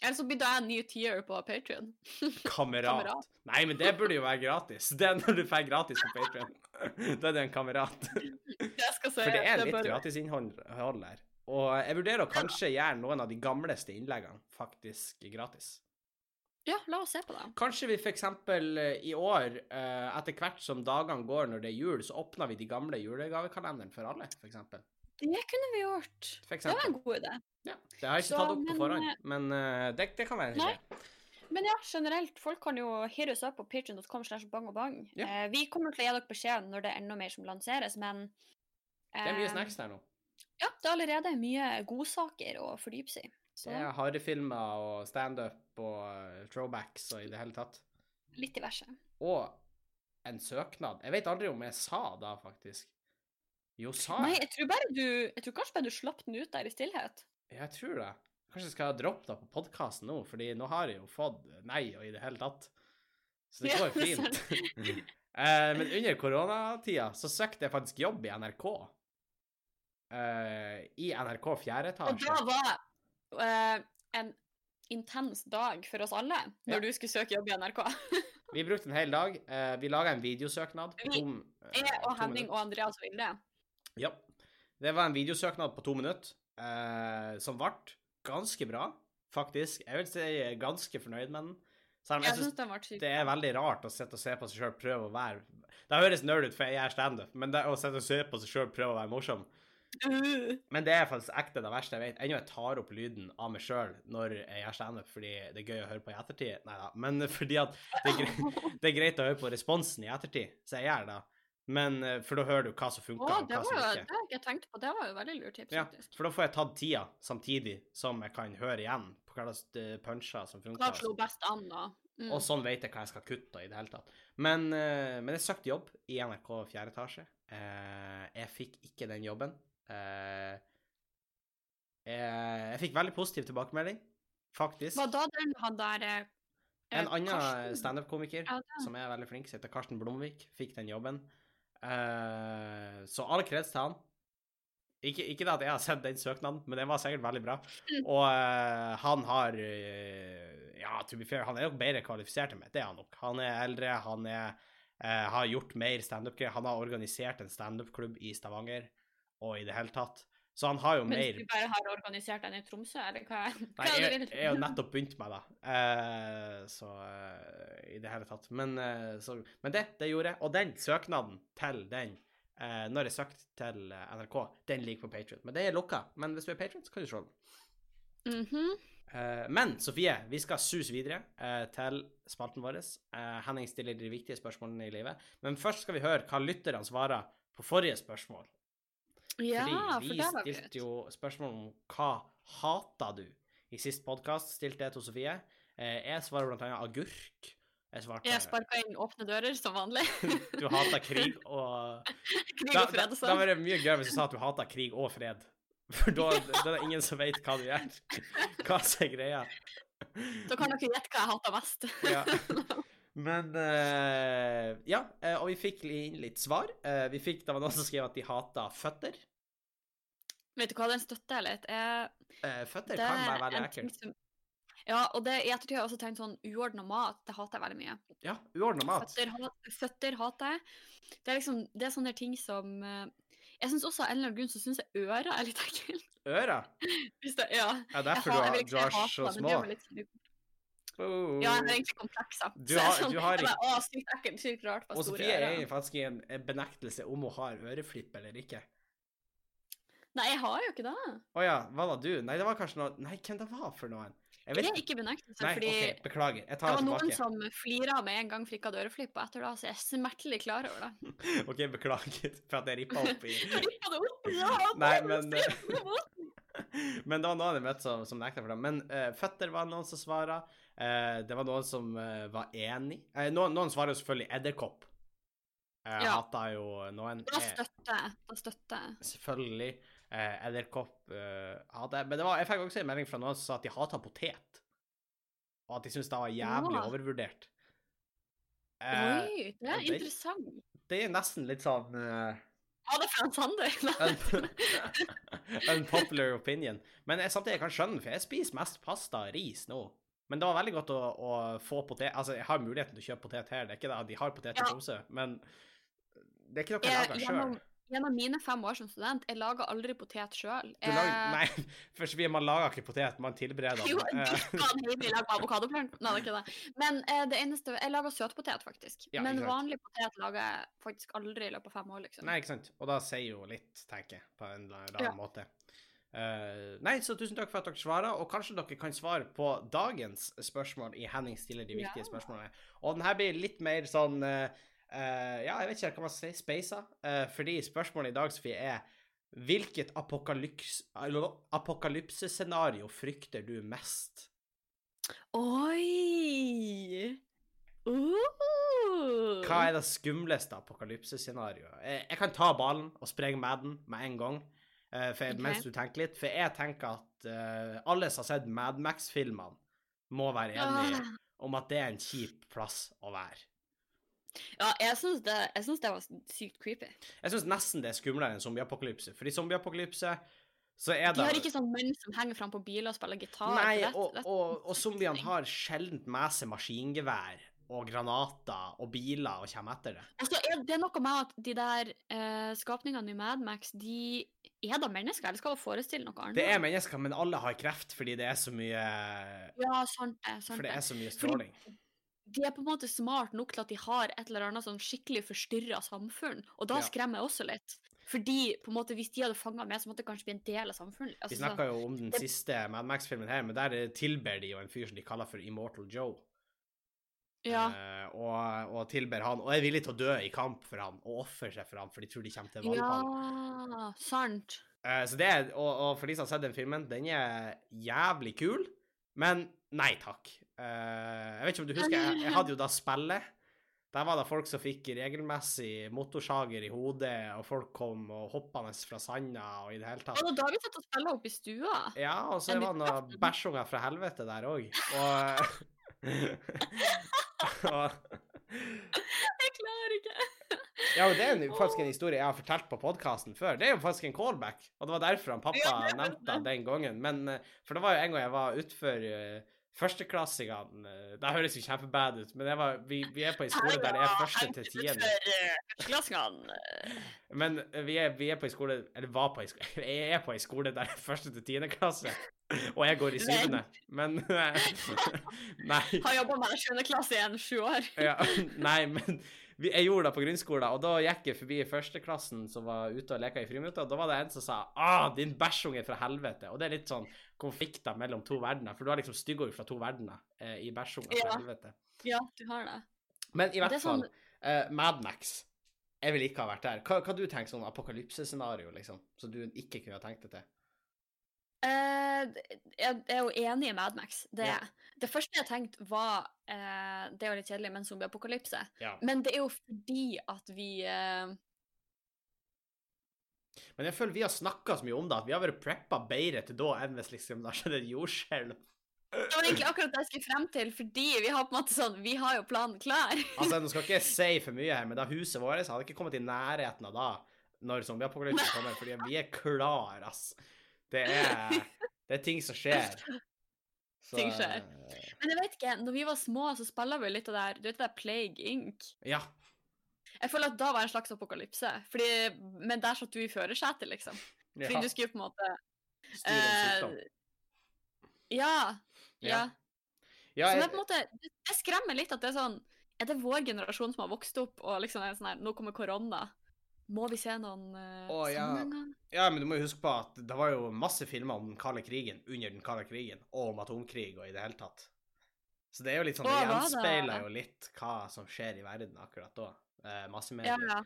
Eller så blir det en ny tier på Patrion. Kamerat. Kamerat. Nei, men det burde jo være gratis. Det er når du får gratis på Patreon. Da er det en kamerat. Jeg skal se. For det er litt gratis gratisinnhold hold der. Og jeg vurderer å kanskje gjøre noen av de gamleste innleggene faktisk gratis. Ja, la oss se på det. Kanskje vi f.eks. i år, eh, etter hvert som dagene går når det er jul, så åpner vi de gamle julegavekalenderen for alle, f.eks. Det kunne vi gjort. Det var en god idé. Ja, det har jeg ikke Så, tatt opp på men, forhånd, eh, men uh, det, det kan være en idé. Men ja, generelt, folk kan jo hit oss opp på patreon.com slash bang og bang. Ja. Eh, vi kommer til å gi dere beskjed når det er enda mer som lanseres, men Det er mye eh, snacks der nå. Ja, det er allerede mye godsaker å fordype seg i. Det er harefilmer og standup og eh, throwbacks og i det hele tatt. litt diverse. og en søknad. Jeg vet aldri om jeg sa da, faktisk. Jo, sa Nei, jeg? tror bare du Jeg tror kanskje bare du slapp den ut der i stillhet. Jeg tror det. Kanskje jeg skal droppe det på podkasten nå, fordi nå har jeg jo fått nei og i det hele tatt. Så det går jo fint. eh, men under koronatida så søkte jeg faktisk jobb i NRK. Eh, I NRK fjerde Og da var eh, en intens dag for oss alle når Ja. du skulle søke jobb i NRK. Vi brukte en hel dag. Eh, vi laga en videosøknad. Vi- to- eh, Jeg og Henning og Andreas Vilde. Ja. Det var en videosøknad på to minutter eh, som ble ganske bra, faktisk. Jeg vil si jeg er ganske fornøyd med den. Selv om jeg Jeg syns den ble sykt det er veldig rart å sitte og se på seg sjøl prøve å være Det høres nerd ut, for jeg gjør standup, men det å sitte og se på seg sjøl prøve å være morsom Uh, Men det er faktisk ekte det verste jeg vet. Ennå jeg tar opp lyden av meg sjøl når jeg gjør standup fordi det er gøy å høre på i ettertid. Nei da, men fordi at det er, greit, det er greit å høre på responsen i ettertid, så jeg gjør det. Men eh, For da hører du hva som funker, og det hva var som ikke. det har jeg tenkt på. Det var jo veldig lurt tips, Ja, faktisk. for da får jeg tatt tida samtidig som jeg kan høre igjen på hva slags eh, punsjer som Hva slo best an, da? Mm. Og sånn vet jeg hva jeg skal kutte i det hele tatt. Men, eh, men jeg søkte jobb i NRK 4 etasje. Jeg fikk ikke den jobben. Jeg, fikk veldig positiv tilbakemelding, faktisk. Var da den han der En annen standup-komiker Ja, som er veldig flink, som heter Karsten Blomvik, fikk den jobben. Eh, så all kreds til han. Ikke, ikke det at jeg har sendt den søknaden, men den var sikkert veldig bra. Mm. Og uh, han har uh, Ja, to be fair, han er nok bedre kvalifisert enn meg. Det er han nok. Han er eldre, han er, har gjort mer standup-greier. Han har organisert en standup-klubb i Stavanger og i det hele tatt. Så han har jo Mens mer du bare har organisert den i Tromsø, eller hva, hva Nei, jeg, jeg har jo nettopp begynt med det, uh, så uh, i det hele tatt. Men, uh, så, men det, det gjorde jeg. Og den søknaden til den, når jeg søkte til NRK, den ligger på Patriot. Men det er lukka. Men hvis du er Patriot, så kan du se den. Mhm. Eh, men Sofie, vi skal suse videre til spalten vår. Henning stiller de viktige spørsmålene i livet. Men først skal vi høre hva lytterne svarer på forrige spørsmål. Ja, Fordi vi for stilte jo spørsmål om hva hata du? I sist podkast stilte jeg til Sofie. Eh, jeg svarer blant annet agurk. Jeg svarte Jeg sparka inn åpne dører, som vanlig. du hater krig og Krig og fred sånn. da sånn. var det mye gøy hvis du sa at du hater krig og fred. For da, da er det ingen som vet hva du gjør. Hva som er greia. Da kan dere gjette hva jeg hater mest. Ja. Men uh, Ja, eh, og vi fikk inn litt svar. Uh, vi fikk, Det var noen som skrev at de hata føtter. Vet du hva den støtter jeg litt? Jeg, Eh, føtter det kan er være veldig ekkelt. som Ja, og det, i ettertid har jeg også tenkt sånn uordna mat, det hater jeg veldig mye. Ja, uordna mat. Føtter, ha- føtter hater jeg. Det er liksom det er sånne ting som Jeg syns også av en eller annen grunn så syns jeg ører er litt ekkelt. Ører. Det, ja. Ja, Jeg derfor jeg, du jeg har, vil ikke du har så små. det litt sånn- Oh. Ja, jeg har egentlig komplekser. Du Så jeg er har- sånn, har Å, sykt ekkelt, sykt rart på Og Sofie er faktisk i en en benektelse om hun har øreflipp eller ikke. Nei, jeg har jo ikke det. Å ja, hva da du? Nei, det var kanskje noe Nei, hvem det var for noen? Jeg Det vet er ikke benektelse, Nei, fordi okay, beklager. Jeg det det var det noen som flira med en gang for ikke hadde øreflipp, og etter da så er jeg smertelig klar over det. OK, beklager for at jeg rippa opp i Rippa det opp, ja! Nei, men- måten. Men det var noen jeg møtte som, som nekta for det. Men uh, føtter var noen som svara. Eh, det var noen som eh, var enig. Eh, noen, noen svarer jo selvfølgelig edderkopp. Jeg Ja. hata jo noen. Da støtter. Da støtter. Selvfølgelig. Eh, edderkopp hadde jeg. Men det var, jeg fikk også en melding fra noen som sa at de hata potet. Og at de syntes det var jævlig Ja. overvurdert. Eh, Oi, det er det- interessant. det er nesten litt sånn eh, Var det fra Sander? un- unpopular opinion. Men jeg, samtidig jeg kan skjønne, for jeg spiser mest pasta og ris nå. Men det var veldig godt å, å få potet Altså, jeg har muligheten til å kjøpe potet her, det er ikke det de har potet i Ja. Tromsø, men det er ikke noe jeg lager sjøl. gjennom mine fem år som student, jeg lager aldri potet sjøl. Nei, for Sofie, man lager ikke potet, man tilbereder Jo, du Eh, kan hjemme lage avokadoplant. Nei, det er ikke det. Men eh, det eneste Jeg lager søtpotet, faktisk. Ja, Men vanlig potet lager jeg faktisk aldri i løpet av fem år, liksom. Nei, ikke sant. Og da sier jo litt, tenker jeg, på en eller annen Ja. måte. Eh, nei, så tusen takk for at dere svarer, og kanskje dere kan svare på dagens spørsmål i Henning stiller de viktige Ja. spørsmålene. Og den her blir litt mer sånn uh, Ja, jeg vet ikke hva man skal si, speisa. fordi spørsmålet i dag, Sofie, er Hvilket apokalyps, apokalypsescenario frykter du mest? Oi! Uh. Hva er det skumleste apokalypsescenarioet? Jeg kan ta ballen og sprenge med den med en gang, eh, for, okay. mens du tenker litt. For jeg tenker at uh, alle som har sett Mad Max-filmene, må være enige Ah. om at det er en kjip plass å være. Ja, jeg syns det, det var sykt creepy. Jeg syns nesten det er skumlere enn zombieapokalypse. For i zombieapokalypse så er det De har ikke sånn menn som henger fram på biler og spiller gitar. Nei, rett, det- og, det- og, og zombiene har sjelden med seg maskingevær og granater og biler og kommer etter det. Altså, så er det noe med at de der eh, skapningene i Mad Max, de er det mennesker, eller skal vi forestille noe annet? Det er mennesker, men alle har kreft fordi det er så mye Ja, sant det. Sant For det er så mye stråling. De er på en måte smart nok til at de har et eller annet sånn skikkelig forstyrra samfunn, og da Ja. skremmer jeg også litt. Fordi på en måte, hvis de hadde fanga meg, så måtte det kanskje bli en del av samfunnet. Vi Altså, snakka jo om den det- siste Mad Max-filmen her, men der tilber de jo en fyr som de kaller for Immortal Joe. Ja. Uh, og, og tilber han, og er villig til å dø i kamp for han, og ofre seg for han, for de tror de kommer til han. ja, sant. Uh, så det og, og for de som har sett den filmen, den er jævlig kul, men nei takk. Uh, jeg vet ikke om du husker, jeg, jeg hadde jo da spillet. Der var det folk som fikk regelmessig motorsager i hodet, og folk kom og hoppende fra sanda og i det hele tatt. Og da har vi satt og spilla opp i stua. Ja, og så var det noen bæsjunger fra helvete der òg. Og Jeg klarer ikke. Ja, men det er en, faktisk en historie jeg har fortalt på podkasten før. Det er jo faktisk en callback, og det var derfor han pappa nevnte den gangen. Men eh, For det var jo en gang jeg var utfor uh, førsteklassingene uh, Det høres jo kjempebad ut, men var, vi, vi er på en skole der det er første til tiende. Men eh, vi er, vi er på en skole Eller var på en skole Jeg er på en skole der det er første til tiende klasse, og jeg går i syvende. Men Nei. Har jobba med sjuende klasse i en sju år. Ja, nei, men jeg gjorde det på grunnskolen, og da gikk jeg forbi førsteklassen som var ute og leka i friminuttet, og da var det en som sa 'Ah, din bæsjunge fra helvete'. Og det er litt sånn konflikter mellom to verdener, for du har liksom styggord fra to verdener eh, i bæsjunger fra Ja. helvete. Ja, du har det. Men i hvert fall, sånn- fall, eh, Mad Max. Jeg vil ikke ha vært der. Hva, hva du tenker sånn apokalypsescenario, liksom, som du ikke kunne ha tenkt deg til? Eh, jeg er jo enig i Mad Max. Det, Ja. det første jeg tenkte, var uh, Det er jo litt kjedelig med en zombieapokalypse, Ja. men det er jo fordi at vi uh... Men jeg føler vi har snakka så mye om det, at vi har vært preppa bedre til da enn hvis liksom det har skjedd et jordskjelv. Det var egentlig akkurat det jeg skulle frem til, fordi vi har på en måte sånn Vi har jo planen klar. Altså, Nå skal ikke si for mye her, men da huset vårt hadde ikke kommet i nærheten av da, når zombieapokalypsen kommer, fordi vi er klar, ass. Det er, det er ting som skjer. Så, Ting skjer. Men jeg vet ikke, når vi var små, så spilla vi litt av det her Du vet det der Plague Inc? Ja. Jeg føler at da var det en slags apokalypse. Fordi, men der satt du i førersetet, liksom. Fordi ja. du skulle på en måte Styr en eh, Ja. Ja. Ja. Så det, er på en måte, det skremmer litt at det er sånn Er det vår generasjon som har vokst opp og liksom er sånn her Nå kommer korona. Må vi se noen uh, Åh, ja. sammenhenger? ja, men du må jo huske på at det var jo masse filmer om den kalde krigen under den kalde krigen, og om atomkrig og i det hele tatt. Så det er jo litt sånn, Åh, det gjenspeiler jo litt hva som skjer i verden akkurat da. Eh, masse massemedier. ja.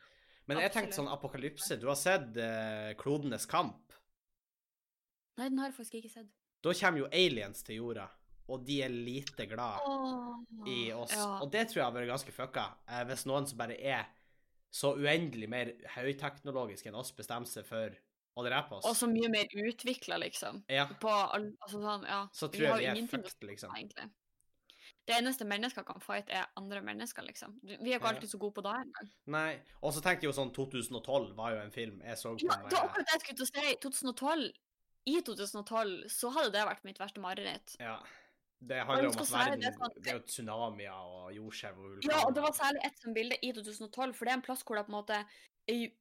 Men jeg tenkte sånn apokalypse. Du har sett eh, Klodenes kamp. Nei, den har jeg faktisk ikke sett. Da kommer jo aliens til jorda, og de er lite glad Åh, i oss. Ja. Og det tror jeg har vært ganske fucka, eh, hvis noen som bare er så uendelig mer høyteknologisk enn oss, bestemmer seg for å drepe oss. Og så mye mer utvikla, liksom. ja, På altså sånn, ja. så tror jeg har vi er fucked, liksom. Egentlig. Det eneste mennesker kan fight, er andre mennesker, liksom. Vi er ikke alltid så gode på det engang. Nei. Og så tenkte jeg jo sånn 2012 var jo en film jeg så på Ja, det var akkurat det jeg skulle til å si. 2012, I 2012 så hadde det vært mitt verste mareritt. Ja. Det handler om at verden det er sånn- Det er jo tsunamier og jordskjelv og vulkaner. Ja, og det var særlig ett sånt bilde i 2012, for det er en plass hvor det på en måte i,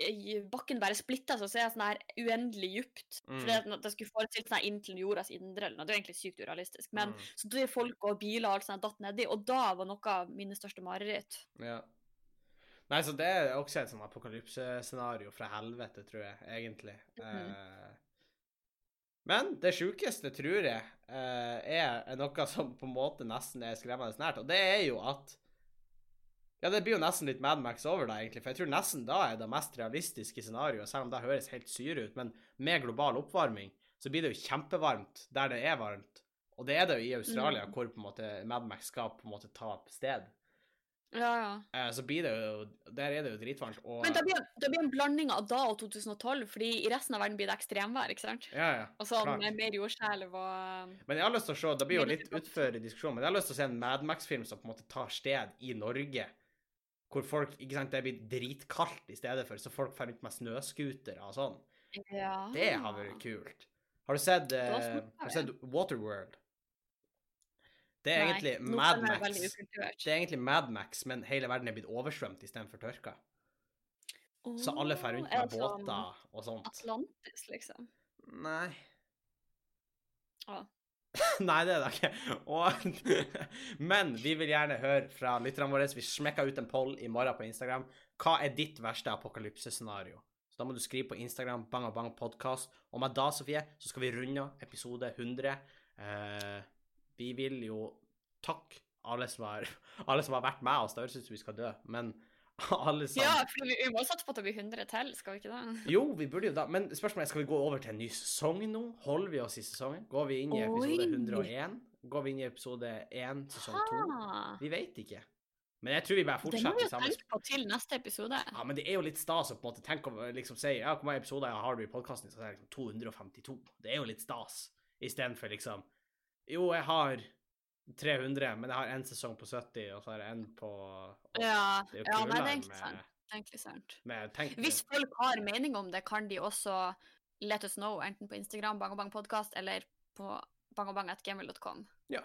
i bakken bare splitter seg, og så er det sånn her uendelig djupt. For Mm. det, at det skulle forestilt seg inntil jordas indre, eller noe. Det er egentlig sykt urealistisk. Men Mm. så det er folk og biler og alt sånt datt nedi, og da var noe av mine største mareritt. Ja. Nei, så det er også et sånn apokalypsescenario fra helvete, tror jeg, egentlig. Mhm. Eh, men det sjukeste, tror jeg, eh, er, noe som på en måte nesten er skremmende nært, og det er jo at Ja, det blir jo nesten litt Mad Max over det, egentlig, for jeg tror nesten da er det mest realistiske scenarioet, selv om det høres helt syre ut, men med global oppvarming så blir det jo kjempevarmt der det er varmt, og det er det jo i Australia, Mm. hvor på en måte Mad Max skal på en måte ta sted. Ja, ja. eh, så blir det jo Der er det jo dritvarmt. Og Men det blir, det blir en blanding av da og 2012, fordi i resten av verden blir det ekstremvær, ikke sant? Ja, ja. Og sånn klart. mer jordskjelv og Men jeg har lyst til å se, det blir jo litt i diskusjonen, men jeg har lyst til å se en Mad Max-film som på en måte tar sted i Norge. Hvor folk, ikke sant, det blir dritkaldt i stedet for, så folk drar ut med snøscootere og sånn. Ja. Det har vært kult. Har du sett, eh, har du sett Waterworld? Det er Nei, egentlig Mad Max. Det er egentlig Mad Max, men hele verden er blitt oversvømt istedenfor tørka. Så alle drar rundt med sånn båter og sånt. Atlantis, liksom. Nei. Å. Nei, det er det ikke. Og, men vi vil gjerne høre fra lytterne våre. Vi smekka ut en poll i morgen på Instagram. Hva er ditt verste apokalypsescenario? Så da må du skrive på Instagram bang og bang podcast. Og med da, Sofie, så skal vi runde episode 100. Eh, vi vil jo takke alle som har, alle som har vært med oss. Det høres ut som vi skal dø, men alle sammen Ja, for vi, vi må satse på at det blir 100 til, skal vi ikke det? Jo, vi burde jo da, men spørsmålet er, skal vi gå over til en ny sesong nå? Holder vi oss i sesongen? Går vi inn i episode Oi. 101? Går vi inn i episode 1, sesong 2? Ah, Vi vet ikke. Men jeg tror vi bare fortsetter det må vi i samme tenke på til neste episode. Ja, men det er jo litt stas å på en måte tenke over, liksom si Ja, hvor mange episoder har du i podkasten? Så er det liksom 252. Det er jo litt stas. Istedenfor liksom Jo, jeg har 300, men jeg har en sesong på 70, og så har jeg en på Ja, Det er jo ja nei, det er egentlig sant. Det er egentlig sant. med Hvis folk har mening om det, kan de også let us know, enten på Instagram, Bang og Bang podcast, eller på bangobang.gmail.com. Ja.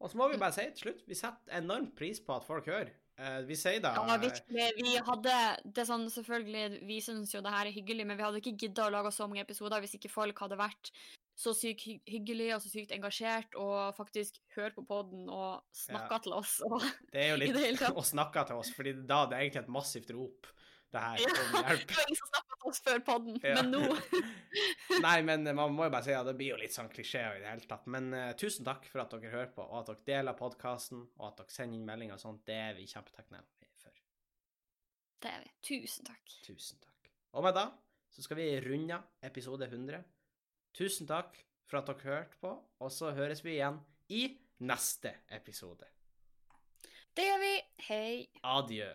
Og så må vi bare si til slutt, vi setter enormt pris på at folk hører. Eh, vi sier da Ja, virkelig. Vi hadde det er sånn, selvfølgelig, vi syns jo det her er hyggelig, men vi hadde ikke gidda å lage så mange episoder hvis ikke folk hadde vært så sykt hy hyggelige og så sykt engasjert og faktisk hørt på podden og snakka til oss. Og, Det er jo det litt å snakke til oss, fordi da det er egentlig et massivt rop, det her, Ja. om hjelp. det var ingen som snakka til oss før podden, Ja. men nå Nei, men man må jo bare si at det blir jo litt sånn klisjé i det hele tatt. Men uh, tusen takk for at dere hører på, og at dere deler podkasten, og at dere sender inn meldinger og sånt. Det er vi kjempetakknemlige for. Det er vi. Tusen takk. Tusen takk. Og med da så skal vi runde episode 100. Tusen takk for at dere hørte på, og så høres vi igjen i neste episode. Det gjør vi. Hei. Adjø.